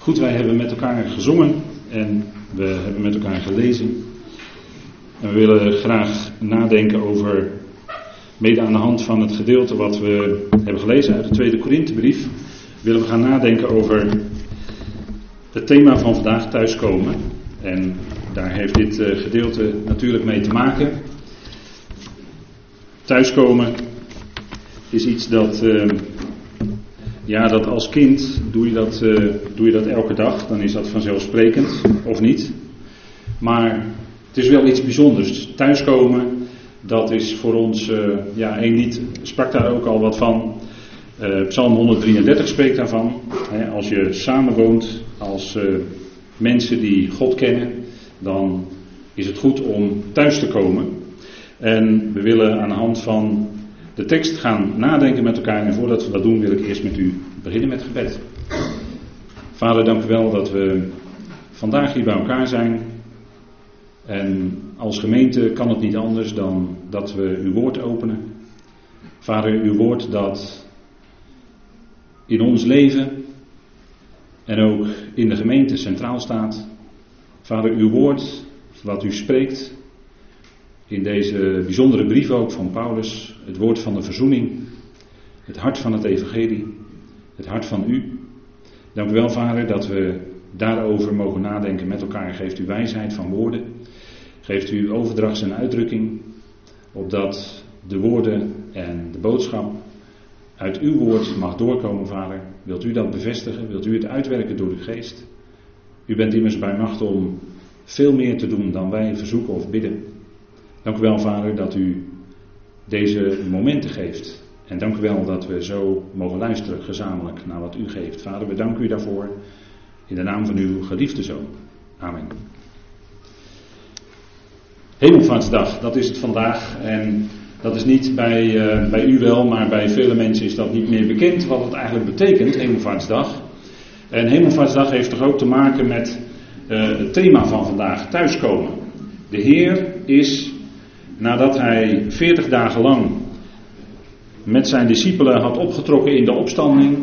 Goed, wij hebben met elkaar gezongen en we hebben met elkaar gelezen. En we willen graag nadenken over, mede aan de hand van het gedeelte wat we hebben gelezen uit de Tweede Korinthebrief, willen we gaan nadenken over het thema van vandaag, thuiskomen. En daar heeft dit eh, gedeelte natuurlijk mee te maken. Thuiskomen is iets dat uh, ja, dat als kind doe je dat, uh, doe je dat elke dag, dan is dat vanzelfsprekend, of niet. Maar het is wel iets bijzonders. Thuiskomen, dat is voor ons, uh, ja, één lied sprak daar ook al wat van. Uh, Psalm 133 spreekt daarvan. Hè, als je samenwoont als mensen die God kennen, dan is het goed om thuis te komen. En we willen aan de hand van de tekst gaan nadenken met elkaar. En voordat we dat doen, wil ik eerst met u beginnen met gebed. Vader, dank u wel dat we vandaag hier bij elkaar zijn. En als gemeente kan het niet anders dan dat we uw woord openen. Vader, uw woord dat in ons leven en ook in de gemeente centraal staat. Vader, uw woord wat u spreekt in deze bijzondere brief ook van Paulus, het woord van de verzoening, het hart van het evangelie, het hart van u. Dank u wel, Vader, dat we daarover mogen nadenken met elkaar. Geeft u wijsheid van woorden, geeft u overdrachts- en uitdrukking, opdat de woorden en de boodschap uit uw woord mag doorkomen, Vader. Wilt u dat bevestigen? Wilt u het uitwerken door uw geest? U bent immers bij macht om veel meer te doen dan wij verzoeken of bidden. Dank u wel, Vader, dat u deze momenten geeft. En dank u wel dat we zo mogen luisteren gezamenlijk naar wat u geeft. Vader, we danken u daarvoor. In de naam van uw geliefde zoon. Amen. Hemelvaartsdag, dat is het vandaag. En dat is niet bij, uh, bij u wel, maar bij vele mensen is dat niet meer bekend wat het eigenlijk betekent, Hemelvaartsdag. En Hemelvaartsdag heeft toch ook te maken met uh, het thema van vandaag, thuiskomen. De Heer is nadat hij veertig dagen lang met zijn discipelen had opgetrokken in de opstanding,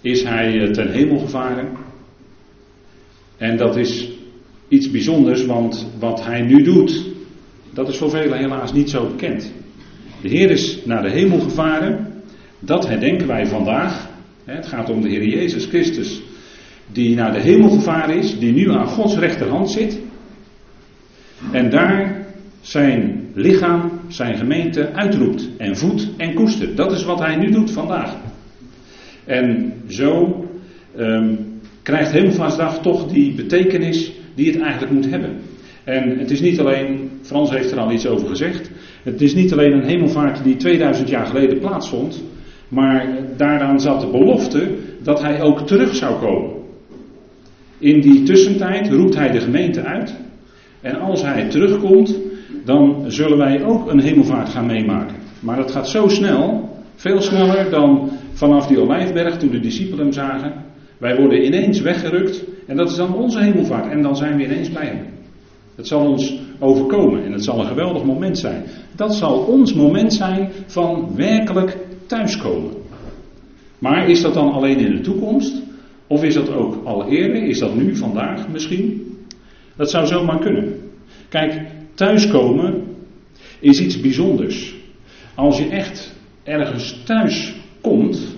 is hij eh, ten hemel gevaren. En dat is iets bijzonders, want wat hij nu doet, dat is voor velen helaas niet zo bekend. De Heer is naar de hemel gevaren, dat herdenken wij vandaag. Het gaat om de Heer Jezus Christus, die naar de hemel gevaren is, die nu aan Gods rechterhand zit. En daar zijn lichaam, zijn gemeente uitroept en voedt en koestert. Dat is wat hij nu doet vandaag. En zo um, krijgt Hemelvaartsdag toch die betekenis die het eigenlijk moet hebben. En het is niet alleen, Frans heeft er al iets over gezegd, het is niet alleen een hemelvaart die 2000 jaar geleden plaatsvond, maar daaraan zat de belofte dat hij ook terug zou komen. In die tussentijd roept hij de gemeente uit. En als hij terugkomt, dan zullen wij ook een hemelvaart gaan meemaken. Maar dat gaat zo snel, veel sneller dan vanaf die olijfberg toen de discipelen hem zagen. Wij worden ineens weggerukt en dat is dan onze hemelvaart en dan zijn we ineens bij hem. Het zal ons overkomen en het zal een geweldig moment zijn. Dat zal ons moment zijn van werkelijk thuiskomen. Maar is dat dan alleen in de toekomst? Of is dat ook al eerder? Is dat nu, vandaag misschien? Dat zou zomaar kunnen. Kijk, Thuiskomen is iets bijzonders. Als je echt ergens thuis komt,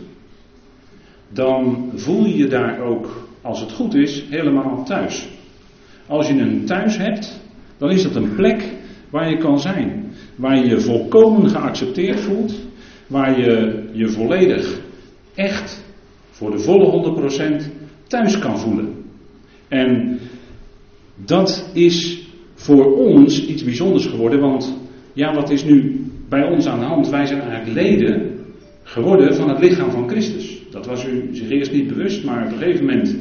dan voel je je daar ook, als het goed is, helemaal thuis. Als je een thuis hebt, dan is dat een plek waar je kan zijn. Waar je je volkomen geaccepteerd voelt. Waar je je volledig, echt, voor de volle 100% thuis kan voelen. En dat is voor ons iets bijzonders geworden. Want ja, wat is nu bij ons aan de hand? Wij zijn eigenlijk leden geworden van het lichaam van Christus. Dat was u zich eerst niet bewust, maar op een gegeven moment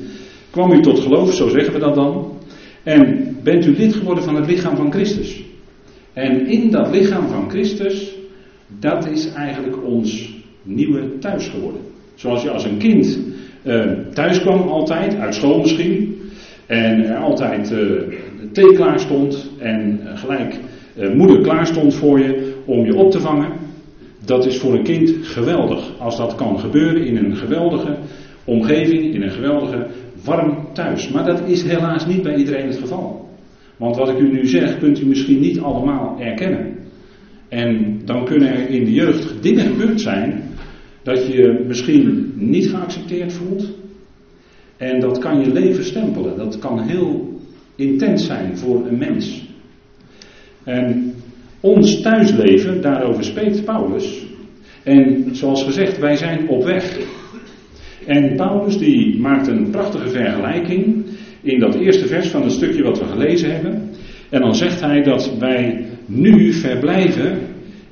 kwam u tot geloof, zo zeggen we dat dan. En bent u lid geworden van het lichaam van Christus. En in dat lichaam van Christus, dat is eigenlijk ons nieuwe thuis geworden. Zoals je als een kind uh, thuis kwam altijd, uit school misschien. En er altijd uh, thee klaar stond en uh, gelijk uh, moeder klaar stond voor je om je op te vangen. Dat is voor een kind geweldig. Als dat kan gebeuren in een geweldige omgeving, in een geweldige warm thuis. Maar dat is helaas niet bij iedereen het geval. Want wat ik u nu zeg, kunt u misschien niet allemaal erkennen. En dan kunnen er in de jeugd dingen gebeurd zijn dat je misschien niet geaccepteerd voelt. En dat kan je leven stempelen. Dat kan heel intens zijn voor een mens. En ons thuisleven, daarover spreekt Paulus. En zoals gezegd, wij zijn op weg. En Paulus die maakt een prachtige vergelijking in dat eerste vers van het stukje wat we gelezen hebben. En dan zegt hij dat wij nu verblijven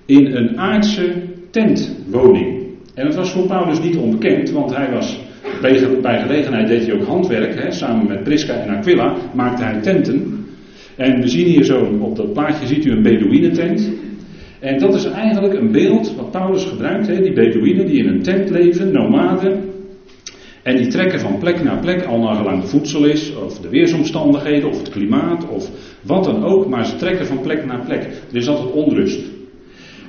in een aardse tentwoning. En het was voor Paulus niet onbekend, want hij was bij gelegenheid deed hij ook handwerk. Hè, samen met Prisca en Aquila maakte hij tenten. En we zien hier zo op dat plaatje ziet u een Bedouinentent. En dat is eigenlijk een beeld wat Paulus gebruikt. Hè, die Bedouinen die in een tent leven, nomaden. En die trekken van plek naar plek, al naar gelang voedsel is, of de weersomstandigheden, of het klimaat, of wat dan ook. Maar ze trekken van plek naar plek. Er is altijd onrust.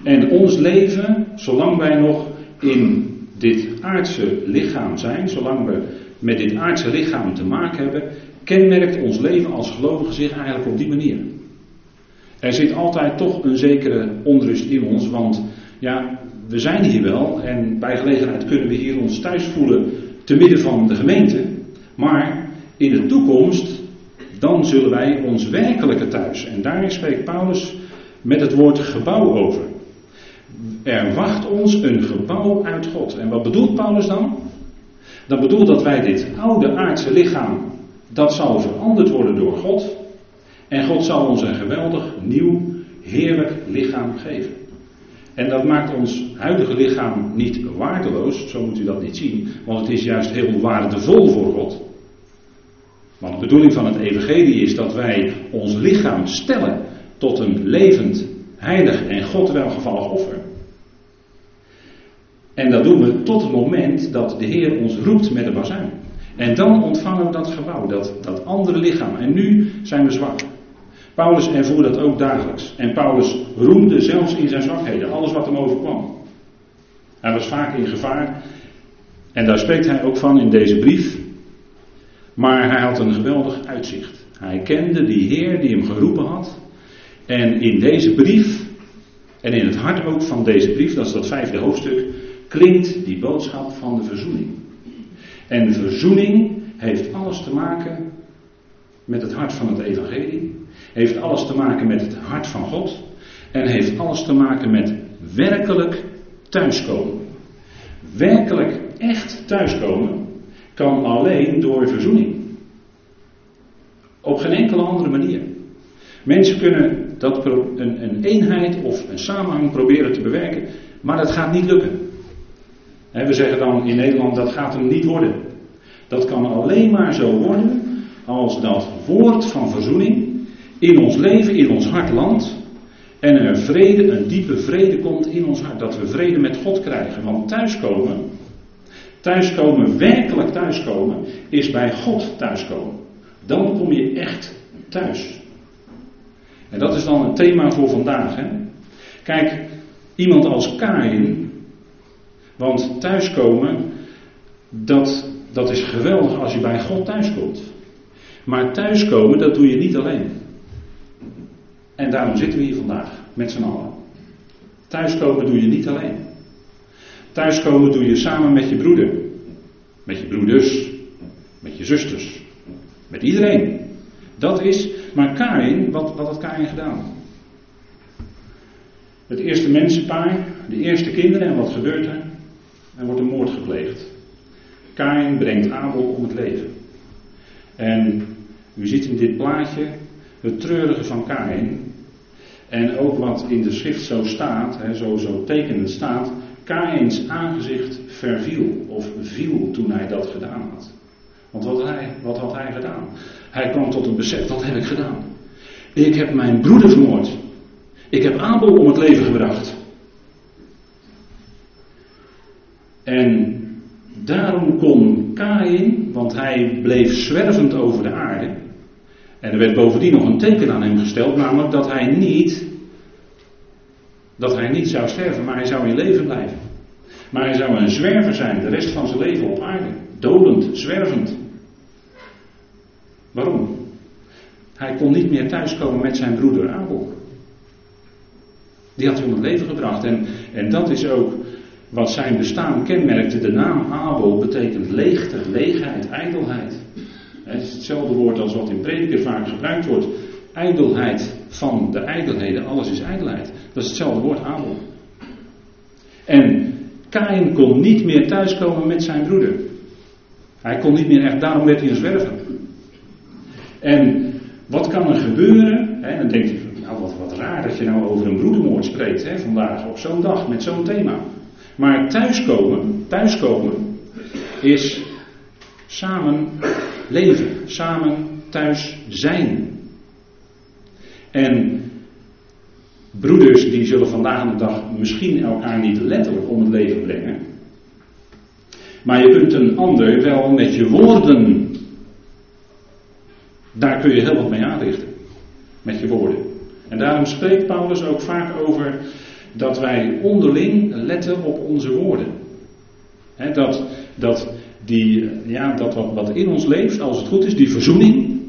En ons leven, zolang wij nog in dit aardse lichaam zijn, zolang we met dit aardse lichaam te maken hebben, kenmerkt ons leven als gelovigen zich eigenlijk op die manier. Er zit altijd toch een zekere onrust in ons, want ja, we zijn hier wel en bij gelegenheid kunnen we hier ons thuis voelen te midden van de gemeente. Maar in de toekomst, dan zullen wij ons werkelijke thuis, en daar spreekt Paulus met het woord gebouw over. Er wacht ons een gebouw uit God. En wat bedoelt Paulus dan? Dat bedoelt dat wij dit oude aardse lichaam, dat zal veranderd worden door God. En God zal ons een geweldig, nieuw, heerlijk lichaam geven. En dat maakt ons huidige lichaam niet waardeloos, zo moet u dat niet zien, want het is juist heel waardevol voor God. Want de bedoeling van het Evangelie is dat wij ons lichaam stellen tot een levend, heilig en God welgevallig offer. En dat doen we tot het moment dat de Heer ons roept met de bazuin. En dan ontvangen we dat gebouw, dat, dat andere lichaam. En nu zijn we zwak. Paulus ervoer dat ook dagelijks. En Paulus roemde zelfs in zijn zwakheden alles wat hem overkwam. Hij was vaak in gevaar. En daar spreekt hij ook van in deze brief. Maar hij had een geweldig uitzicht. Hij kende die Heer die hem geroepen had. En in deze brief, en in het hart ook van deze brief, dat is dat vijfde hoofdstuk, klinkt die boodschap van de verzoening. En verzoening heeft alles te maken met het hart van het evangelie, heeft alles te maken met het hart van God en heeft alles te maken met werkelijk thuiskomen. Werkelijk echt thuiskomen kan alleen door verzoening. Op geen enkele andere manier. Mensen kunnen dat een, een eenheid of een samenhang proberen te bewerken, maar dat gaat niet lukken. En we zeggen dan in Nederland dat gaat hem niet worden. Dat kan alleen maar zo worden als dat woord van verzoening in ons leven, in ons hart landt. En er vrede, een diepe vrede komt in ons hart. Dat we vrede met God krijgen. Want thuiskomen, thuiskomen, werkelijk thuiskomen, is bij God thuiskomen. Dan kom je echt thuis. En dat is dan het thema voor vandaag. Hè? Kijk, iemand als Kain, want thuiskomen, dat, dat is geweldig als je bij God thuiskomt. Maar thuiskomen, dat doe je niet alleen. En daarom zitten we hier vandaag, met z'n allen. Thuiskomen doe je niet alleen. Thuiskomen doe je samen met je broeder. Met je broeders. Met je zusters. Met iedereen. Dat is, maar Kain, wat, wat had Kain gedaan? Het eerste mensenpaar, de eerste kinderen en wat gebeurt er? Er wordt een moord gepleegd. Kain brengt Abel om het leven. En u ziet in dit plaatje het treurige van Kain. En ook wat in de schrift zo staat, hè, zo, zo tekenend staat. Kains aangezicht verviel of viel toen hij dat gedaan had. Want wat had, hij, wat had hij gedaan? Hij kwam tot een besef, wat heb ik gedaan? Ik heb mijn broeder vermoord. Ik heb Abel om het leven gebracht. En daarom kon Kain, want hij bleef zwervend over de aarde. En er werd bovendien nog een teken aan hem gesteld, namelijk dat hij niet, dat hij niet zou sterven, maar hij zou in leven blijven. Maar hij zou een zwerver zijn, de rest van zijn leven op aarde. Dodend, zwervend. Waarom? Hij kon niet meer thuiskomen met zijn broeder Abel. Die had hij om het leven gebracht. En, en dat is ook wat zijn bestaan kenmerkte. De naam Abel betekent leegte, leegheid, ijdelheid. Het is hetzelfde woord als wat in prediker vaak gebruikt wordt. Ijdelheid van de ijdelheden, alles is ijdelheid. Dat is hetzelfde woord Abel. En Kain kon niet meer thuiskomen met zijn broeder. Hij kon niet meer echt, daarom werd hij een zwerver. En wat kan er gebeuren? Hè, dan denk je, nou wat, wat raar dat je nou over een broedermoord spreekt hè, vandaag, op zo'n dag, met zo'n thema. Maar thuiskomen, thuiskomen is samen leven, samen thuis zijn. En broeders die zullen vandaag de dag misschien elkaar niet letterlijk om het leven brengen. Maar je kunt een ander wel met je woorden. Daar kun je heel wat mee aanrichten. Met je woorden. En daarom spreekt Paulus ook vaak over dat wij onderling letten op onze woorden. dat, dat, die, ja, dat wat, in ons leeft, als het goed is, die verzoening,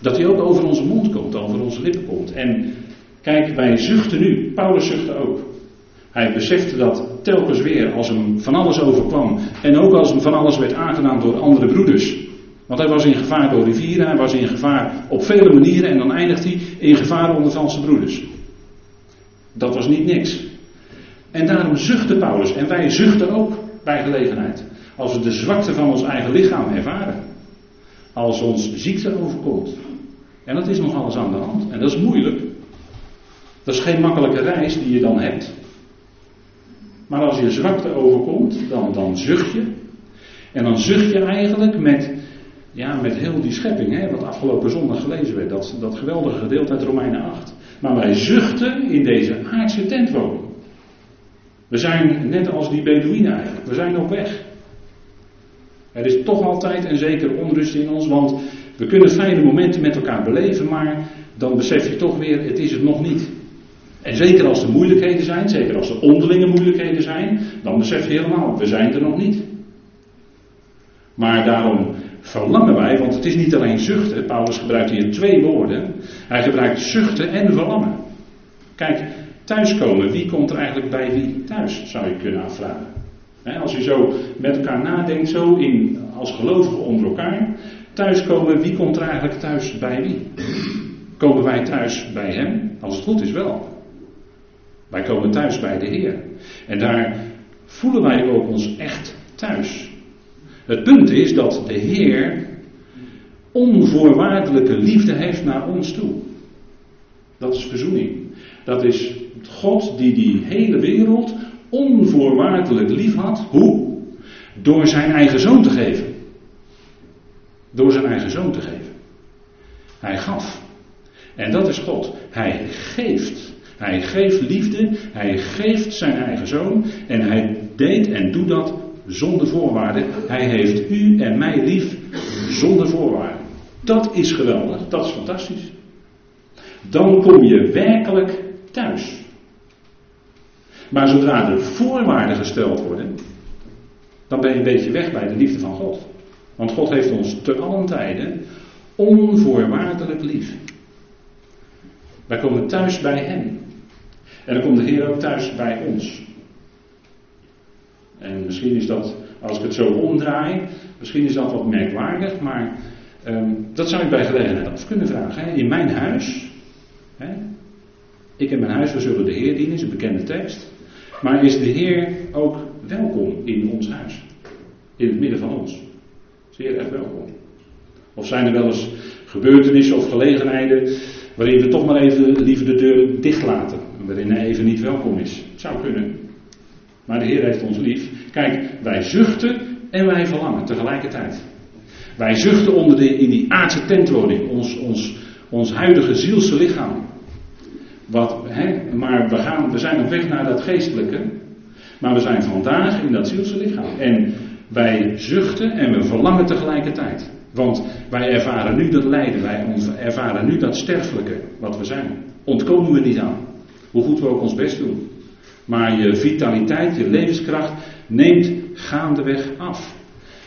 dat die ook over onze mond komt, over onze lippen komt. En kijk, wij zuchten nu, Paulus zuchtte ook. Hij besefte dat telkens weer als hem van alles overkwam en ook als hem van alles werd aangedaan door andere broeders. Want hij was in gevaar door rivieren, hij was in gevaar op vele manieren en dan eindigt hij in gevaar onder valse broeders. Dat was niet niks. En daarom zuchtte Paulus en wij zuchten ook bij gelegenheid. Als we de zwakte van ons eigen lichaam ervaren. Als ons ziekte overkomt. En dat is nog alles aan de hand. En dat is moeilijk. Dat is geen makkelijke reis die je dan hebt. Maar als je zwakte overkomt, dan, dan zucht je. En dan zucht je eigenlijk met, ja, met heel die schepping, hè, wat afgelopen zondag gelezen werd. Dat, dat geweldige gedeelte uit Romeinen 8. Maar wij zuchten in deze aardse tentwoning. We zijn net als die Bedouinen eigenlijk. We zijn op weg. Er is toch altijd en zeker onrust in ons, want we kunnen fijne momenten met elkaar beleven, maar dan besef je toch weer, het is het nog niet. En zeker als er moeilijkheden zijn, zeker als er onderlinge moeilijkheden zijn, dan besef je helemaal, we zijn er nog niet. Maar daarom verlangen wij, want het is niet alleen zuchten, Paulus gebruikt hier twee woorden. Hij gebruikt zuchten en verlangen. Kijk, thuiskomen, wie komt er eigenlijk bij wie thuis, zou je kunnen afvragen. als je zo met elkaar nadenkt, zo in, als gelovigen onder elkaar, thuiskomen, wie komt er eigenlijk thuis bij wie? Komen wij thuis bij hem? Als het goed is wel. Wij komen thuis bij de Heer. En daar voelen wij ook ons echt thuis. Het punt is dat de Heer onvoorwaardelijke liefde heeft naar ons toe. Dat is verzoening. Dat is God die die hele wereld onvoorwaardelijk lief had. Hoe? Door zijn eigen zoon te geven. Door zijn eigen zoon te geven. Hij gaf. En dat is God. Hij geeft. Hij geeft liefde. Hij geeft zijn eigen zoon. En hij deed en doet dat zonder voorwaarden. Hij heeft u en mij lief zonder voorwaarden. Dat is geweldig. Dat is fantastisch. Dan kom je werkelijk thuis. Maar zodra er voorwaarden gesteld worden, dan ben je een beetje weg bij de liefde van God. Want God heeft ons te allen tijden onvoorwaardelijk lief. Wij komen thuis bij Hem. En dan komt de Heer ook thuis bij ons. En misschien is dat, als ik het zo omdraai, misschien is dat wat merkwaardig, maar um, dat zou ik bij gelegenheid af kunnen vragen. Hè? In mijn huis, hè? ik en mijn huis, we zullen de Heer dienen, is een bekende tekst. Maar is de Heer ook welkom in ons huis? In het midden van ons? Zeer erg welkom. Of zijn er wel eens gebeurtenissen of gelegenheden waarin we toch maar even liever de deur dicht laten? Waarin hij even niet welkom is? Zou kunnen. Maar de Heer heeft ons lief. Kijk, wij zuchten en wij verlangen tegelijkertijd. Wij zuchten onder de, in die aardse tentwoning, ons, ons, ons huidige zielse lichaam. Wat, hè, maar we, gaan, we zijn op weg naar dat geestelijke. Maar we zijn vandaag in dat zielse lichaam. En wij zuchten en we verlangen tegelijkertijd. Want wij ervaren nu dat lijden, wij ervaren nu dat sterfelijke wat we zijn. Ontkomen we niet aan. Hoe goed we ook ons best doen. Maar je vitaliteit, je levenskracht neemt gaandeweg af.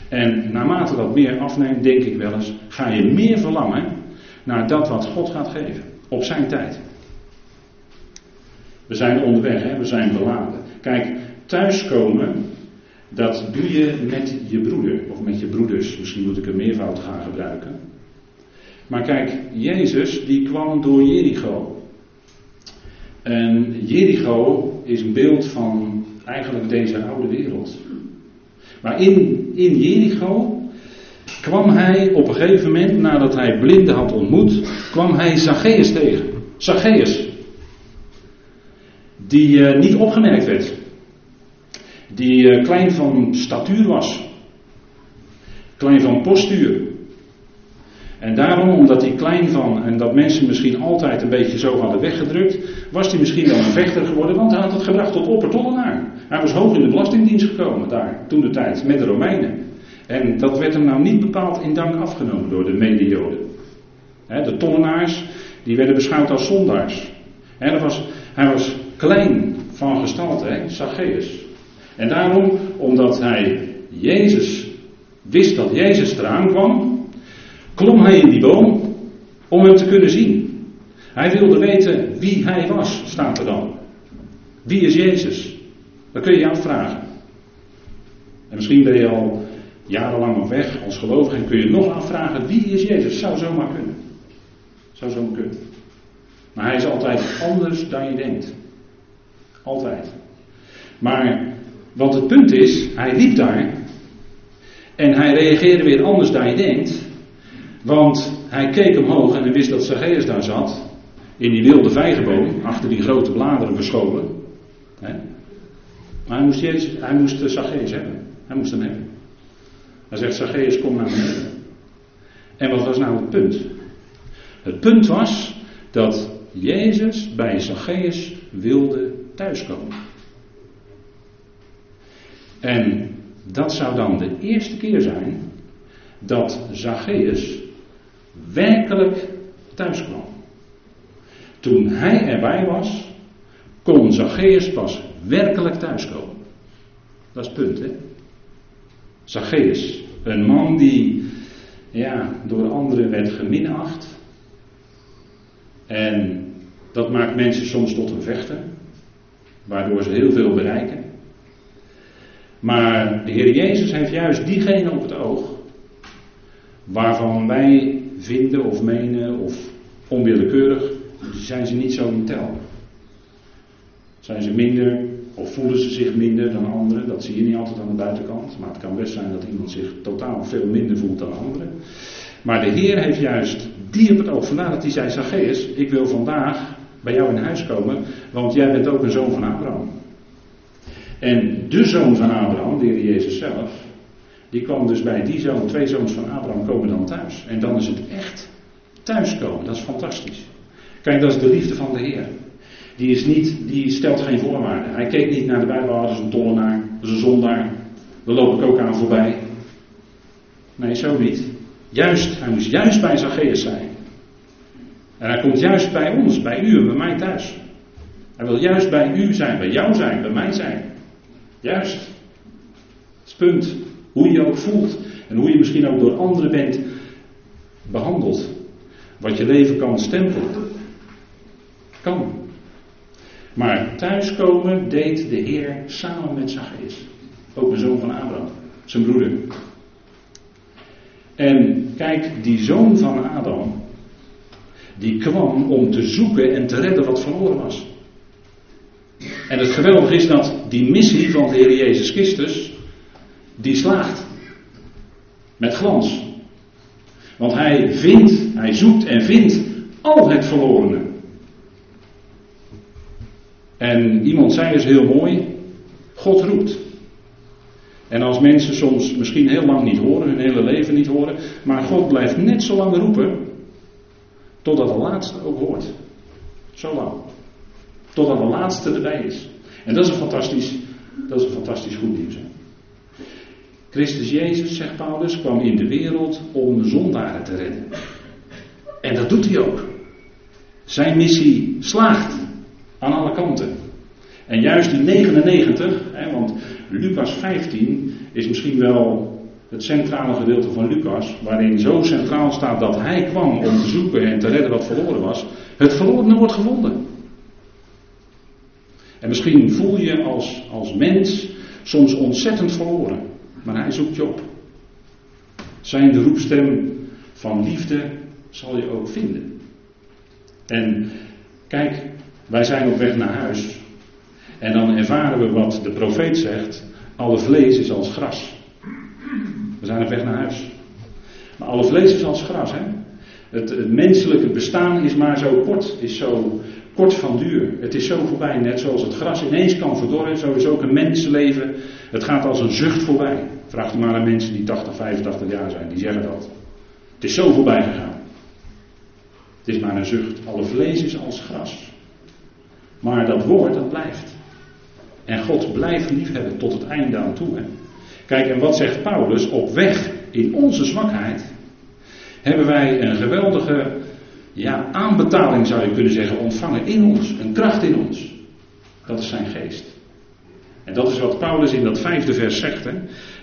En naarmate dat meer afneemt, denk ik wel eens, ga je meer verlangen naar dat wat God gaat geven. Op zijn tijd. We zijn onderweg, hè? we zijn beladen. Kijk, thuiskomen, dat doe je met je broeder. Of met je broeders. Misschien moet ik een meervoud gaan gebruiken. Maar kijk, Jezus die kwam door Jericho. En Jericho is een beeld van eigenlijk deze oude wereld. Maar in, in Jericho kwam hij op een gegeven moment, nadat hij blinden had ontmoet, kwam hij Zacchaeus tegen. Zacchaeus. Die uh, niet opgemerkt werd. Die uh, klein van statuur was. Klein van postuur. En daarom, omdat hij klein van en dat mensen misschien altijd een beetje zo hadden weggedrukt, was hij misschien wel een vechter geworden, want hij had het gebracht tot oppertollenaar. Hij was hoog in de belastingdienst gekomen daar, toen de tijd, met de Romeinen. En dat werd hem nou niet bepaald in dank afgenomen door de mede-Joden. De tollenaars, die werden beschouwd als zondaars. Was, hij was klein van gestalte, he. En daarom, omdat hij Jezus wist dat Jezus eraan kwam, klom hij in die boom om hem te kunnen zien. Hij wilde weten wie hij was, staat er dan. Wie is Jezus? Dat kun je je afvragen. En misschien ben je al jarenlang op weg als gelovige en kun je nog afvragen wie is Jezus? Zou zomaar kunnen. Zou zomaar kunnen. Maar hij is altijd anders dan je denkt. Altijd. Maar wat het punt is, hij liep daar en hij reageerde weer anders dan je denkt. Want hij keek omhoog en hij wist dat Zacchaeus daar zat. In die wilde vijgenboom, achter die grote bladeren verscholen. Maar hij moest, Jezus, hij moest Zacchaeus hebben. Hij moest hem hebben. Hij zegt, Zacchaeus, kom naar beneden. En wat was nou het punt? Het punt was dat Jezus bij Zacchaeus wilde thuiskomen. En dat zou dan de eerste keer zijn dat Zacchaeus werkelijk thuis kwam. Toen hij erbij was, kon Zacchaeus pas werkelijk thuiskomen. Dat is het punt, hè? Zacchaeus, een man die ja, door anderen werd geminacht. En dat maakt mensen soms tot een vechter, waardoor ze heel veel bereiken. Maar de Heer Jezus heeft juist diegene op het oog waarvan wij vinden of menen of onwillekeurig, zijn ze niet zo in tel. Zijn ze minder of voelen ze zich minder dan anderen? Dat zie je niet altijd aan de buitenkant. Maar het kan best zijn dat iemand zich totaal veel minder voelt dan anderen. Maar de Heer heeft juist die op het oog. Vandaar dat hij zei: Zacchaeus, ik wil vandaag bij jou in huis komen, want jij bent ook een zoon van Abraham. En de zoon van Abraham, de Heer Jezus zelf, die kwam dus bij die zoon, twee zoons van Abraham komen dan thuis. En dan is het echt thuiskomen, dat is fantastisch. Kijk, dat is de liefde van de Heer. Die, is niet, die stelt geen voorwaarden. Hij keek niet naar de Bijbel, dat is een tollenaar, dat is een zondaar. Daar loop ik ook aan voorbij. Nee, zo niet. Juist, hij moest juist bij Zacchaeus zijn. En hij komt juist bij ons, bij u en bij mij thuis. Hij wil juist bij u zijn, bij jou zijn, bij mij zijn. Juist. Punt. Hoe je je ook voelt. En hoe je misschien ook door anderen bent behandeld. Wat je leven kan stempelen. Kan. Maar thuiskomen deed de Heer samen met Zacchaeus. Ook een zoon van Abraham. Zijn broeder. En kijk, die zoon van Adam. Die kwam om te zoeken en te redden wat verloren was. En het geweldige is dat die missie van de Heer Jezus Christus die slaagt. Met glans. Want hij vindt, hij zoekt en vindt al het verlorene. En iemand zei dus heel mooi: God roept. En als mensen soms misschien heel lang niet horen, hun hele leven niet horen, maar God blijft net zo lang roepen, totdat de laatste ook hoort. Zo lang. Totdat de laatste erbij is. En dat is een fantastisch, dat is een fantastisch goed nieuws. Christus Jezus, zegt Paulus, kwam in de wereld om zondaren te redden. En dat doet hij ook. Zijn missie slaagt aan alle kanten. En juist die 99, hè, want Lucas 15 is misschien wel het centrale gedeelte van Lucas, waarin zo centraal staat dat hij kwam om te zoeken en te redden wat verloren was, het verlorene wordt gevonden. En misschien voel je als, als mens soms ontzettend verloren, maar hij zoekt je op. Zijn de roepstem van liefde zal je ook vinden. En kijk, wij zijn op weg naar huis. En dan ervaren we wat de profeet zegt: alle vlees is als gras. We zijn op weg naar huis. Maar alle vlees is als gras, hè? Het, menselijke bestaan is maar zo kort, is zo kort van duur. Het is zo voorbij, net zoals het gras ineens kan verdorren, zo is ook een mensenleven. Het gaat als een zucht voorbij. Vraag maar aan mensen die 80, 85 jaar zijn, die zeggen dat. Het is zo voorbij gegaan. Het is maar een zucht. Alle vlees is als gras. Maar dat woord, dat blijft. En God blijft liefhebben tot het einde aan toe. Hè? Kijk, en wat zegt Paulus? Op weg in onze zwakheid hebben wij een geweldige ja, aanbetaling, zou je kunnen zeggen, ontvangen in ons. Een kracht in ons. Dat is zijn geest. En dat is wat Paulus in dat vijfde vers zegt. Hè?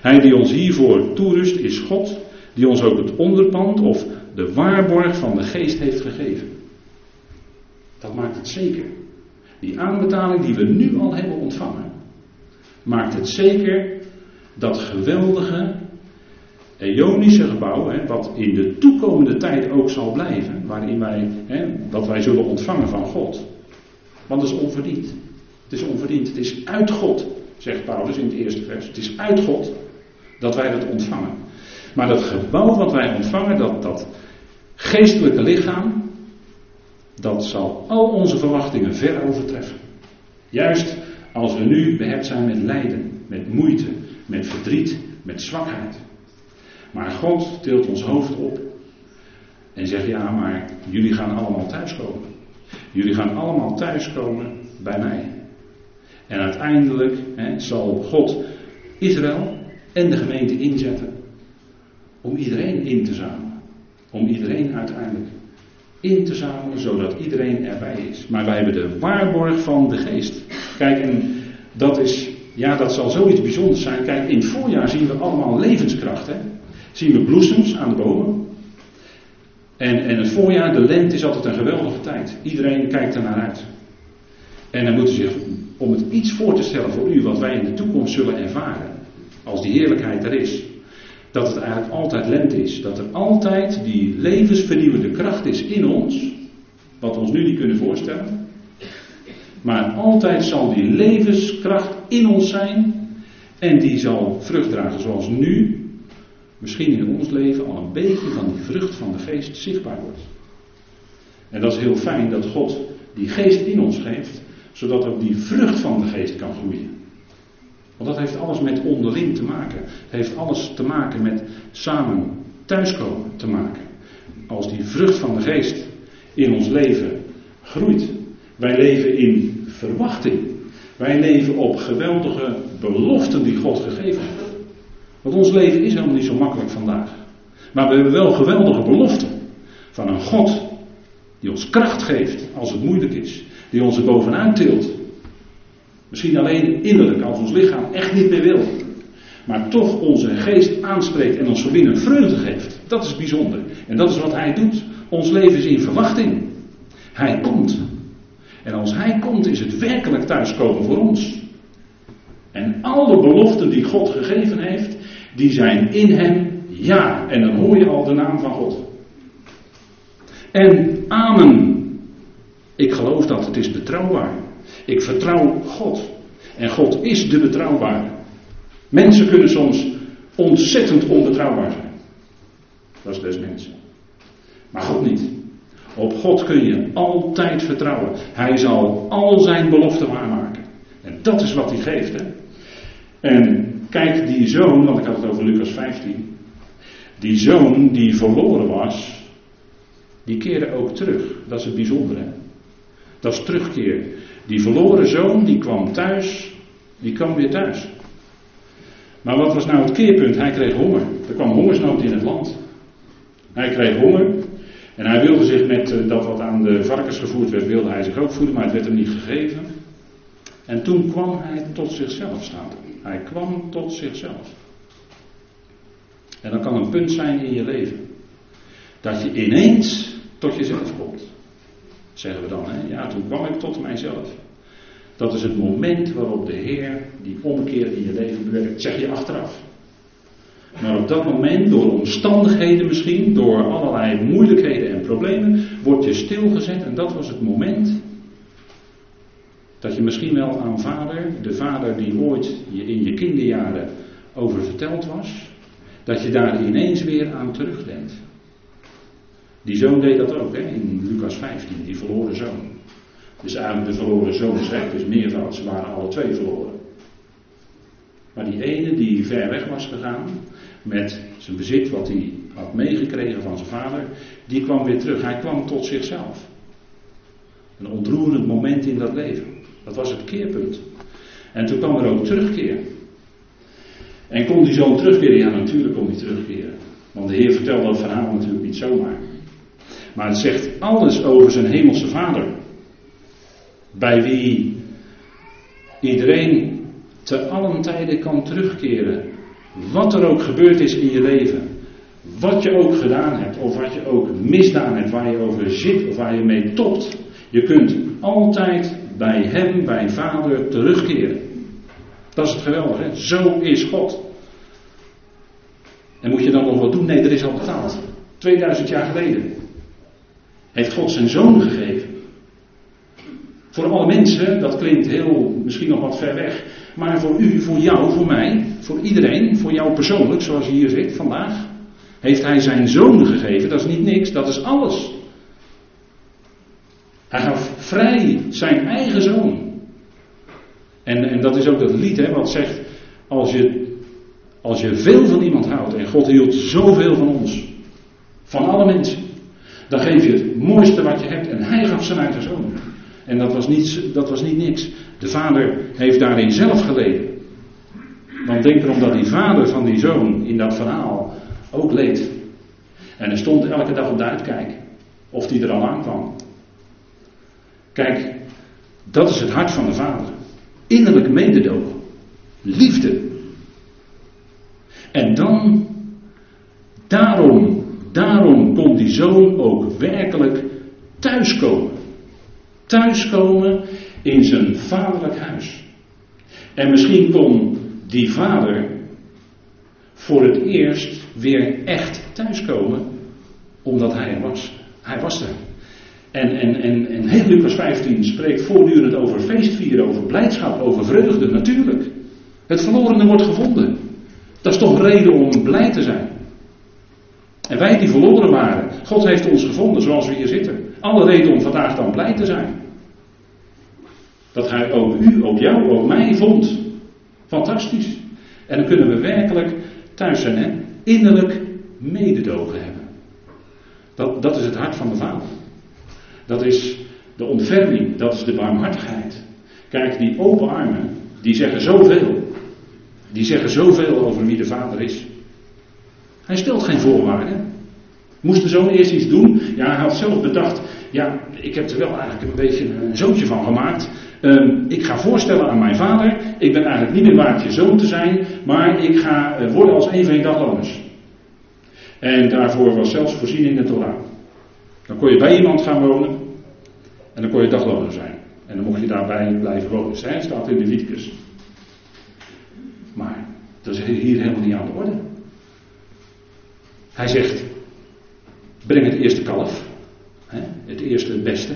Hij die ons hiervoor toerust is God, die ons ook het onderpand of de waarborg van de geest heeft gegeven. Dat maakt het zeker. Die aanbetaling die we nu al hebben ontvangen, maakt het zeker dat geweldige Ionische gebouw, hè, wat in de toekomende tijd ook zal blijven, waarin wij, hè, dat wij zullen ontvangen van God. Want het is onverdiend. Het is onverdiend. Het is uit God, zegt Paulus in het eerste vers. Het is uit God dat wij dat ontvangen. Maar dat gebouw wat wij ontvangen, dat, dat geestelijke lichaam, dat zal al onze verwachtingen ver overtreffen. Juist als we nu behept zijn met lijden, met moeite, met verdriet, met zwakheid. Maar God tilt ons hoofd op en zegt: Ja, maar jullie gaan allemaal thuiskomen. Jullie gaan allemaal thuiskomen bij mij. En uiteindelijk hè, zal God Israël en de gemeente inzetten om iedereen in te zamelen. Om iedereen uiteindelijk in te zamelen, zodat iedereen erbij is. Maar wij hebben de waarborg van de geest. Kijk, en dat is, ja, dat zal zoiets bijzonders zijn. Kijk, in het voorjaar zien we allemaal levenskracht. Hè? Zien we bloesems aan de bomen. En, en het voorjaar, de lente is altijd een geweldige tijd. Iedereen kijkt er naar uit. En dan moet u zich, om het iets voor te stellen voor u, wat wij in de toekomst zullen ervaren, als die heerlijkheid er is, dat het eigenlijk altijd lente is. Dat er altijd die levensvernieuwende kracht is in ons, wat we ons nu niet kunnen voorstellen. Maar altijd zal die levenskracht in ons zijn en die zal vrucht dragen zoals nu misschien in ons leven al een beetje van die vrucht van de geest zichtbaar wordt. En dat is heel fijn dat God die geest in ons geeft, zodat ook die vrucht van de geest kan groeien. Want dat heeft alles met onderling te maken. Het heeft alles te maken met samen thuiskomen te maken. Als die vrucht van de geest in ons leven groeit. Wij leven in verwachting. Wij leven op geweldige beloften die God gegeven heeft. Want ons leven is helemaal niet zo makkelijk vandaag. Maar we hebben wel geweldige beloften. Van een God die ons kracht geeft als het moeilijk is. Die ons er bovenuit tilt. Misschien alleen innerlijk, als ons lichaam echt niet meer wil. Maar toch onze geest aanspreekt en ons verbinden vreugde geeft. Dat is bijzonder. En dat is wat hij doet. Ons leven is in verwachting. Hij komt. En als hij komt is het werkelijk thuiskomen voor ons. En alle beloften die God gegeven heeft, die zijn in hem ja. En dan hoor je al de naam van God. En amen. Ik geloof dat het is betrouwbaar. Ik vertrouw God. En God is de betrouwbare. Mensen kunnen soms ontzettend onbetrouwbaar zijn. Dat is des mensen. Maar God niet. Op God kun je altijd vertrouwen. Hij zal al zijn beloften waarmaken. En dat is wat hij geeft. Hè? En kijk, die zoon, want ik had het over Lucas 15. Die zoon die verloren was, die keerde ook terug. Dat is het bijzondere. Dat is terugkeer. Die verloren zoon, die kwam thuis, die kwam weer thuis. Maar wat was nou het keerpunt? Hij kreeg honger. Er kwam hongersnood in het land. Hij kreeg honger. En hij wilde zich met eh, dat wat aan de varkens gevoerd werd, wilde hij zich ook voeden, maar het werd hem niet gegeven. En toen kwam hij tot zichzelf staan. Hij kwam tot zichzelf. En dat kan een punt zijn in je leven. Dat je ineens tot jezelf komt. Zeggen we dan, hè? Ja, toen kwam ik tot mijzelf. Dat is het moment waarop de Heer die omkeer in je leven bewerkt. Zeg je achteraf. Maar op dat moment, door omstandigheden misschien, door allerlei moeilijkheden en problemen, word je stilgezet. En dat was het moment dat je misschien wel aan vader, de vader die ooit in je kinderjaren over verteld was, dat je daar ineens weer aan terugdenkt. Die zoon deed dat ook, hè, in Lucas 15, die verloren zoon. Dus eigenlijk de verloren zoon zegt dus meervoud, ze waren alle twee verloren. Maar die ene die ver weg was gegaan, met zijn bezit wat hij had meegekregen van zijn vader, die kwam weer terug. Hij kwam tot zichzelf. Een ontroerend moment in dat leven. Dat was het keerpunt. En toen kwam er ook terugkeer. En kon die zoon terugkeren? Ja, natuurlijk kon hij terugkeren. Want de Heer vertelde dat verhaal natuurlijk niet zomaar. Maar het zegt alles over zijn hemelse vader. Bij wie iedereen te allen tijden kan terugkeren. Wat er ook gebeurd is in je leven. Wat je ook gedaan hebt. Of wat je ook misdaan hebt. Waar je over zit. Of waar je mee topt. Je kunt altijd bij hem, bij vader terugkeren. Dat is het geweldige. Zo is God. En moet je dan nog wat doen? Nee, er is al betaald. 2000 jaar geleden heeft God zijn zoon gegeven. Voor alle mensen, dat klinkt heel, misschien nog wat ver weg, maar voor u, voor jou, voor mij, voor iedereen, voor jou persoonlijk, zoals je hier zit vandaag, heeft hij zijn zoon gegeven. Dat is niet niks, dat is alles. Hij gaf vrij zijn eigen zoon. En, en dat is ook dat lied hè, wat zegt, als je, als je veel van iemand houdt, en God hield zoveel van ons, van alle mensen, dan geef je het mooiste wat je hebt. En hij gaf zijn eigen zoon. En dat was, niet, dat was niet niks. De vader heeft daarin zelf geleden. Want denk erom dat die vader van die zoon in dat verhaal ook leed. En hij stond elke dag op de uitkijk. Of die er al aankwam. Kijk, dat is het hart van de vader. Innerlijk mededogen. Liefde. En dan, daarom, daarom kon die zoon ook werkelijk thuiskomen. Thuiskomen in zijn vaderlijk huis. En misschien kon die vader voor het eerst weer echt thuiskomen, omdat hij er was. Hij was er. En, en, en, en heel Lucas 15 spreekt voortdurend over feestvieren, over blijdschap, over vreugde, natuurlijk. Het verlorene wordt gevonden. Dat is toch reden om blij te zijn. En wij die verloren waren, God heeft ons gevonden zoals we hier zitten. Alle reden om vandaag dan blij te zijn. Dat Hij ook u, ook jou, ook mij vond. Fantastisch. En dan kunnen we werkelijk thuis zijn, hè? innerlijk mededogen hebben. Dat, dat is het hart van de Vader. Dat is de ontferming, dat is de barmhartigheid. Kijk, die open armen, die zeggen zoveel. Die zeggen zoveel over wie de Vader is. Hij stelt geen voorwaarden. Moest de zoon eerst iets doen? Ja, hij had zelf bedacht. Ja, ik heb er wel eigenlijk een beetje een zoontje van gemaakt. Um, ik ga voorstellen aan mijn vader. Ik ben eigenlijk niet meer waard je zoon te zijn. Maar ik ga uh, worden als een van dagloners. En daarvoor was zelfs voorzien in de Torah. Dan kon je bij iemand gaan wonen. En dan kon je dagloner zijn. En dan mocht je daarbij blijven wonen. Zij staat in de Wietkes. Maar dat is hier helemaal niet aan de orde. Hij zegt: breng het eerste kalf. Hè, het eerste, het beste.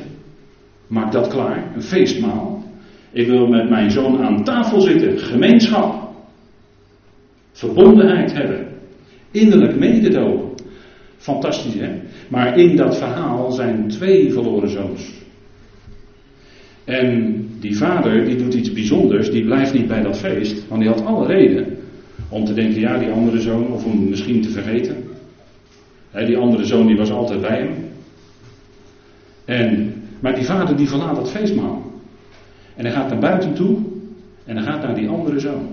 Maak dat klaar. Een feestmaal. Ik wil met mijn zoon aan tafel zitten. Gemeenschap. Verbondenheid hebben. Innerlijk mededogen. Fantastisch hè. Maar in dat verhaal zijn twee verloren zoons. En die vader die doet iets bijzonders. Die blijft niet bij dat feest. Want die had alle reden om te denken, ja die andere zoon. Of om misschien te vergeten die andere zoon die was altijd bij hem. En, maar die vader die verlaat het feestmaal. En hij gaat naar buiten toe. En hij gaat naar die andere zoon.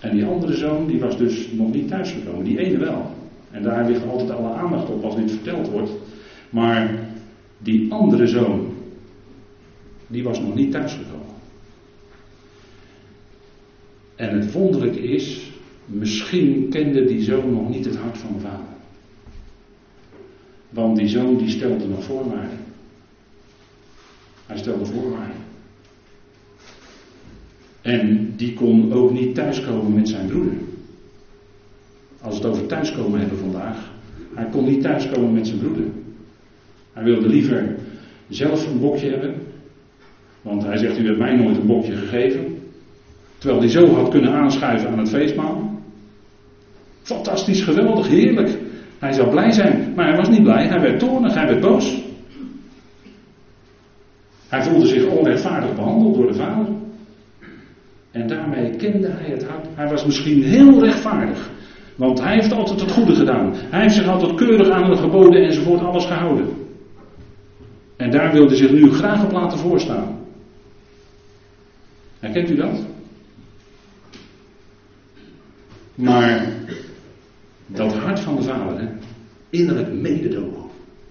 En die andere zoon die was dus nog niet thuisgekomen. Die ene wel. En daar ligt altijd alle aandacht op als dit verteld wordt. Maar die andere zoon, die was nog niet thuisgekomen. En het wonderlijke is Misschien kende die zoon nog niet het hart van de vader. Want die zoon die stelde nog voorwaarden. Hij stelde voorwaarden. En die kon ook niet thuiskomen met zijn broeder. Als we het over thuiskomen hebben vandaag. Hij kon niet thuiskomen met zijn broeder. Hij wilde liever zelf een bokje hebben. Want hij zegt, u hebt mij nooit een bokje gegeven. Terwijl hij zo had kunnen aanschuiven aan het feestmaal. Fantastisch, geweldig, heerlijk. Hij zou blij zijn, maar hij was niet blij. Hij werd toornig, hij werd boos. Hij voelde zich onrechtvaardig behandeld door de vader. En daarmee kende hij het hart. Hij was misschien heel rechtvaardig. Want hij heeft altijd het goede gedaan. Hij heeft zich altijd keurig aan de geboden enzovoort alles gehouden. En daar wilde zich nu graag op laten voorstaan. Herkent u dat? Maar dat hart van de vader, innerlijk mededogen.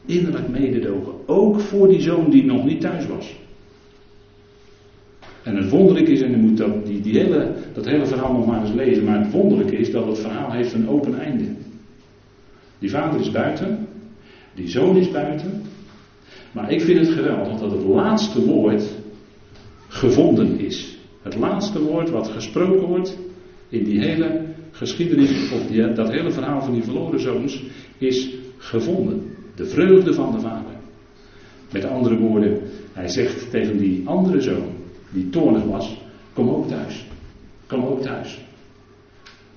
Innerlijk mededogen. Ook voor die zoon die nog niet thuis was. En het wonderlijke is, en je moet dat, die hele, dat hele verhaal nog maar eens lezen, maar het wonderlijke is dat het verhaal heeft een open einde. Die vader is buiten, die zoon is buiten. Maar ik vind het geweldig dat het laatste woord gevonden is. Het laatste woord wat gesproken wordt in die hele geschiedenis, of dat hele verhaal van die verloren zoons, is gevonden. De vreugde van de vader. Met andere woorden, hij zegt tegen die andere zoon, die toornig was, kom ook thuis. Kom ook thuis.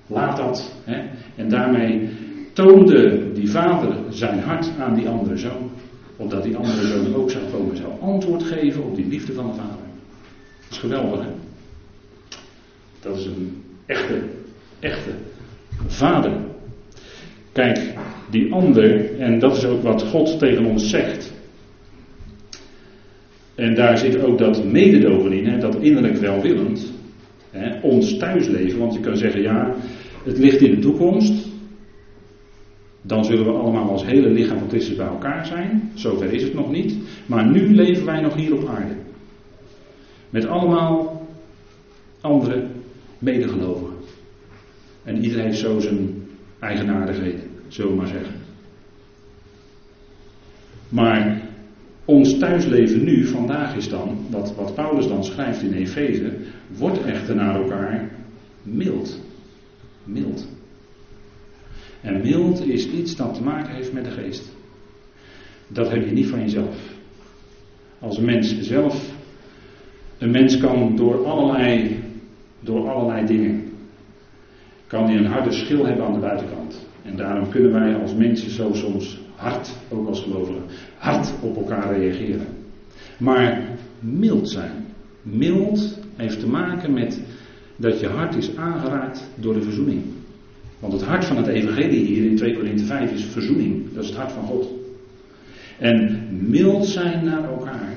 Laat dat. Hè? En daarmee toonde die vader zijn hart aan die andere zoon. Opdat die andere zoon ook zou komen, zou antwoord geven op die liefde van de vader. Dat is geweldig, hè? Dat is een echte, echte vader. Kijk, die ander, en dat is ook wat God tegen ons zegt. En daar zit ook dat mededogen in, hè, dat innerlijk welwillend. Hè, ons thuisleven, want je kan zeggen, ja, het ligt in de toekomst. Dan zullen we allemaal als hele lichaam van Christus bij elkaar zijn. Zover is het nog niet. Maar nu leven wij nog hier op aarde. Met allemaal andere medegelovigen. En iedereen heeft zo zijn eigenaardigheden, zullen we maar zeggen. Maar ons thuisleven nu, vandaag is dan, wat, wat Paulus dan schrijft in Efeze, wordt echter naar elkaar mild. Mild. En mild is iets dat te maken heeft met de geest. Dat heb je niet van jezelf. Als mens zelf, een mens kan door allerlei, door allerlei dingen, kan hij een harde schil hebben aan de buitenkant. En daarom kunnen wij als mensen zo soms hard, ook als gelovigen, hard op elkaar reageren. Maar mild zijn. Mild heeft te maken met dat je hart is aangeraakt door de verzoening. Want het hart van het evangelie hier in 2 Korinthe 5 is verzoening. Dat is het hart van God. En mild zijn naar elkaar.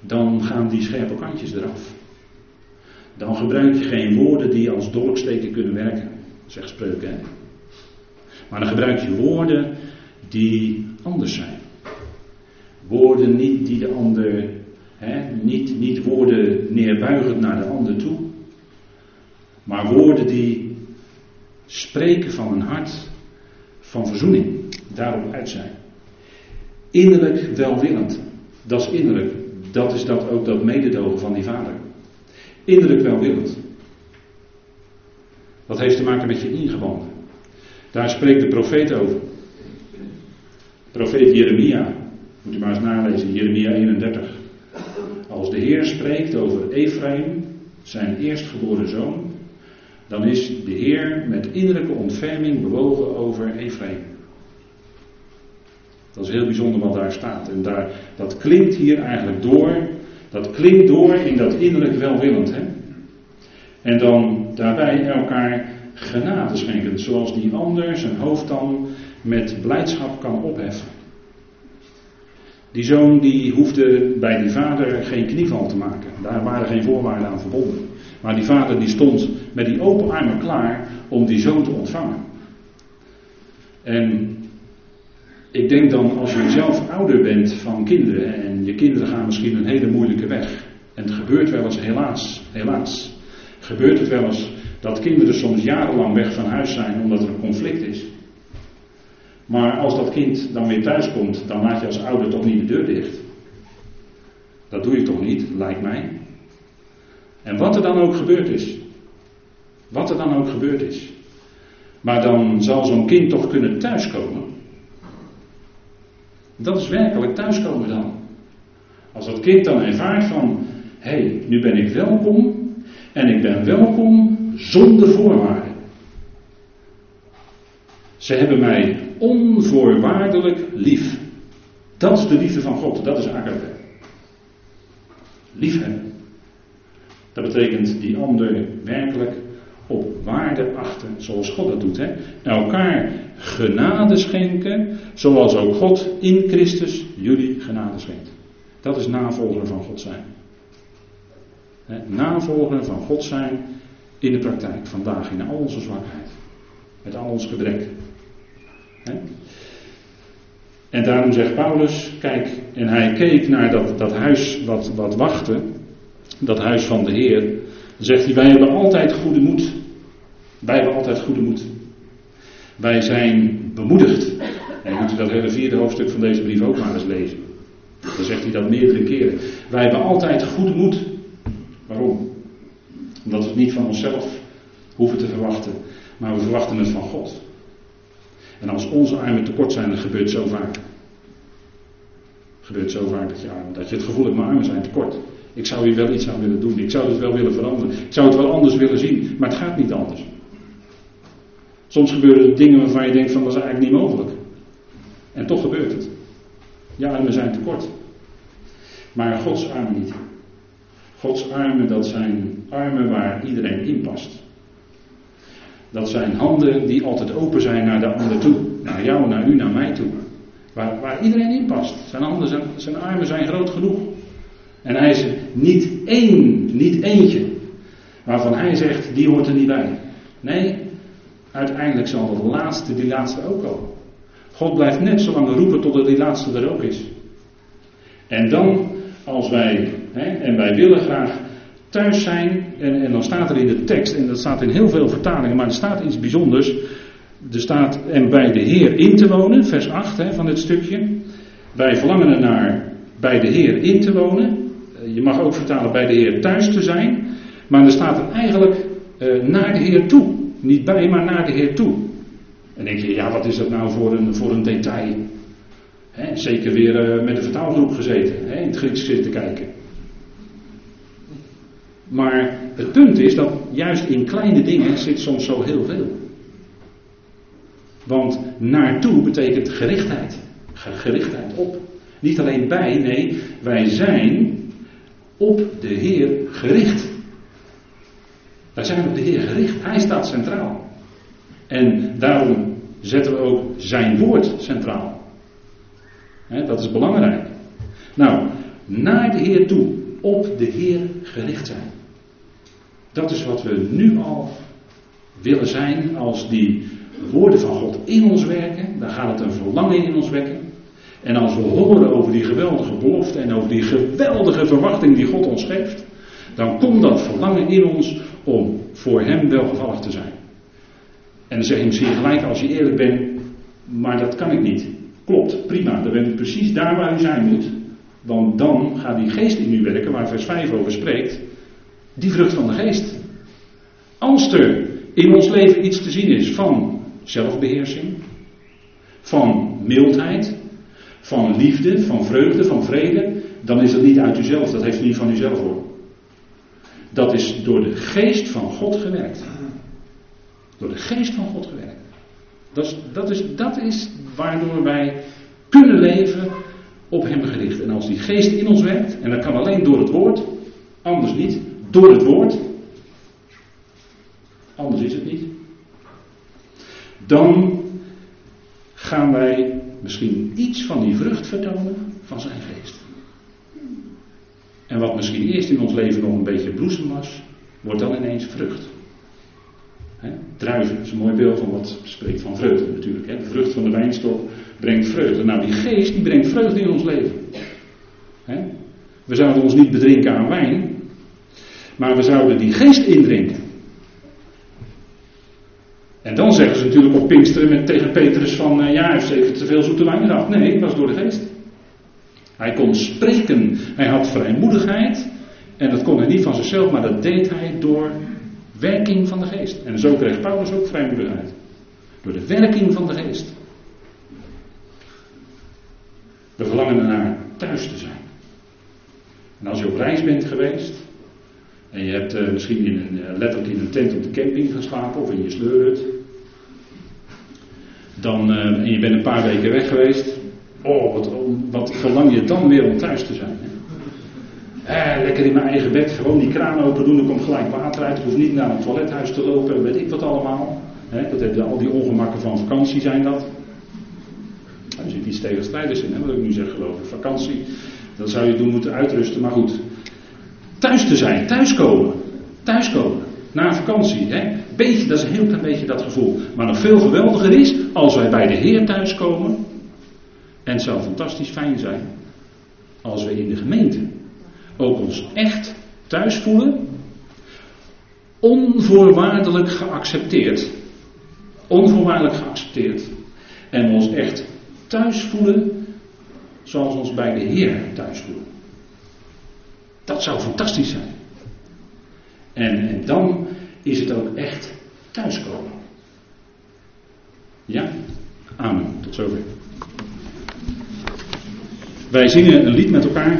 Dan gaan die scherpe kantjes eraf. Dan gebruik je geen woorden die als dolksteken kunnen werken. Zegt spreuken. Maar dan gebruik je woorden die anders zijn. Woorden niet die de ander, hè, niet, niet woorden neerbuigend naar de ander toe, maar woorden die spreken van een hart van verzoening, daarop uit zijn. Innerlijk welwillend, dat is innerlijk, dat is dat ook dat mededogen van die vader. Innerlijk welwillend. Dat heeft te maken met je ingewanden. Daar spreekt de profeet over. Profeet Jeremia, moet u maar eens nalezen, Jeremia 31. Als de Heer spreekt over Ephraim, zijn eerstgeboren zoon, dan is de Heer met innerlijke ontferming bewogen over Ephraim. Dat is heel bijzonder wat daar staat. En daar, dat klinkt hier eigenlijk door. Dat klinkt door in dat innerlijk welwillend. Hè? En dan daarbij elkaar genade schenken. Zoals die ander zijn hoofd dan met blijdschap kan opheffen. Die zoon die hoefde bij die vader geen knieval te maken. Daar waren geen voorwaarden aan verbonden. Maar die vader die stond met die open armen klaar om die zoon te ontvangen. En ik denk dan als je zelf ouder bent van kinderen en je kinderen gaan misschien een hele moeilijke weg. En het gebeurt wel eens helaas, helaas. Gebeurt het wel eens Dat kinderen soms jarenlang weg van huis zijn omdat er een conflict is. Maar als dat kind dan weer thuis komt, dan laat je als ouder toch niet de deur dicht. Dat doe je toch niet, lijkt mij. En wat er dan ook gebeurd is. Wat er dan ook gebeurd is. Maar dan zal zo'n kind toch kunnen thuiskomen. Dat is werkelijk thuiskomen dan. Als dat kind dan ervaart van, hé, hey, nu ben ik welkom en ik ben welkom zonder voorwaarden. Ze hebben mij onvoorwaardelijk lief. Dat is de liefde van God, dat is agape. Liefhebben. Dat betekent die ander werkelijk op waarde achten, zoals God dat doet. Hè? Elkaar genade schenken, zoals ook God in Christus jullie genade schenkt. Dat is navolger van God zijn. Hè? Navolger van God zijn in de praktijk, vandaag in al onze zwakheid, met al ons gebrek. Hè? En daarom zegt Paulus, kijk, en hij keek naar dat, dat huis wat, wat wachtte, dat huis van de Heer. Dan zegt hij, wij hebben altijd goede moed. Wij hebben altijd goede moed. Wij zijn bemoedigd. En je moet dat hele vierde hoofdstuk van deze brief ook maar eens lezen. Dan zegt hij dat meerdere keren. Wij hebben altijd goede moed. Waarom? Omdat we het niet van onszelf hoeven te verwachten, maar we verwachten het van God. En als onze armen tekort zijn, dat gebeurt zo vaak. Gebeurt zo vaak dat je, dat je het gevoel hebt, mijn armen zijn tekort. Ik zou hier wel iets aan willen doen. Ik zou het wel willen veranderen. Ik zou het wel anders willen zien. Maar het gaat niet anders. Soms gebeuren er dingen waarvan je denkt van dat is eigenlijk niet mogelijk. En toch gebeurt het. Ja, armen zijn tekort. Maar Gods armen niet. Gods armen, dat zijn armen waar iedereen in past. Dat zijn handen die altijd open zijn naar de ander toe. Naar jou, naar u, naar mij toe. Waar, waar iedereen in past. Zijn handen, zijn, zijn armen zijn groot genoeg. En hij is niet één, niet eentje. Waarvan hij zegt, die hoort er niet bij. Nee, uiteindelijk zal de laatste die laatste ook komen. God blijft net zo lang roepen totdat die laatste er ook is. En dan, als wij, hè, en wij willen graag thuis zijn, en, en dan staat er in de tekst, en dat staat in heel veel vertalingen, maar er staat iets bijzonders. Er staat, en bij de Heer in te wonen, vers 8 hè, van dit stukje. Wij verlangen ernaar bij de Heer in te wonen. Eh, je mag ook vertalen bij de Heer thuis te zijn. Maar er staat er eigenlijk uh, naar de Heer toe. Niet bij, maar naar de Heer toe. En denk je, ja, wat is dat nou voor een, voor een detail? Zeker weer uh, met de vertaalgroep gezeten, in het Grieks zitten kijken. Maar het punt is dat juist in kleine dingen zit soms zo heel veel. Want naartoe betekent gerichtheid. Gerichtheid op. Niet alleen bij, nee, wij zijn op de Heer gericht. Wij zijn op de Heer gericht. Hij staat centraal. En daarom zetten we ook zijn woord centraal. dat is belangrijk. Nou, naar de Heer toe, op de Heer gericht zijn. Dat is wat we nu al willen zijn als die woorden van God in ons werken. Dan gaat het een verlangen in ons wekken. En als we horen over die geweldige belofte en over die geweldige verwachting die God ons geeft, dan komt dat verlangen in ons om voor Hem welgevallig te zijn. En dan zeg je misschien gelijk als je eerlijk bent, maar dat kan ik niet. Klopt, prima, dan bent u precies daar waar u zijn moet. Want dan gaat die geest in u werken, waar vers 5 over spreekt, die vrucht van de geest. Als er in ons leven iets te zien is van zelfbeheersing, van mildheid, van liefde, van vreugde, van vrede, dan is dat niet uit uzelf, dat heeft u niet van uzelf hoor. Dat is door de geest van God gewerkt. Door de geest van God gewerkt. Dat is, dat is, dat is waardoor wij kunnen leven op Hem gericht. En als die geest in ons werkt, en dat kan alleen door het woord, anders niet, door het woord, anders is het niet, dan gaan wij misschien iets van die vrucht vertonen van zijn geest. En wat misschien eerst in ons leven nog een beetje bloesem was, wordt dan ineens vrucht. He, druiven is een mooi beeld van wat spreekt van vreugde natuurlijk. He, de vrucht van de wijnstok brengt vreugde. Nou, die geest die brengt vreugde in ons leven. We zouden ons niet bedrinken aan wijn, maar we zouden die geest indrinken. En dan zeggen ze natuurlijk op Pinksteren met, tegen Petrus van, uh, ja, hij heeft zeker te veel zoete wijn gehad. Nee, het was door de geest. Hij kon spreken, hij had vrijmoedigheid. En dat kon hij niet van zichzelf, maar dat deed hij door werking van de geest. En zo kreeg Paulus ook vrijmoedigheid. Door de werking van de geest. We verlangen ernaar thuis te zijn. En als je op reis bent geweest, en je hebt uh, misschien in een, uh, letterlijk in een tent op de camping geslapen of in je sleurhut, dan, uh, en je bent een paar weken weg geweest, oh, wat, wat verlang je dan weer om thuis te zijn. Eh, lekker in mijn eigen bed, gewoon die kraan open doen, dan komt gelijk water uit. Ik hoef niet naar een toilethuis te lopen, weet ik wat allemaal. He, dat hebben al die ongemakken van vakantie zijn dat. Er zit iets tegenstrijders in, hè, wat ik nu zeg geloof ik. Vakantie, dan zou je doen moeten uitrusten, maar goed. Thuis te zijn, thuiskomen. Thuiskomen. Na vakantie. Hè. Beetje, dat is een heel klein beetje dat gevoel. Maar nog veel geweldiger is als wij bij de Heer thuiskomen. En het zou fantastisch fijn zijn als we in de gemeente ook ons echt thuis voelen. Onvoorwaardelijk geaccepteerd. Onvoorwaardelijk geaccepteerd. En ons echt thuis voelen zoals ons bij de Heer thuis voelen. Dat zou fantastisch zijn. En, en dan is het ook echt thuiskomen. Ja? Amen. Tot zover. Wij zingen een lied met elkaar.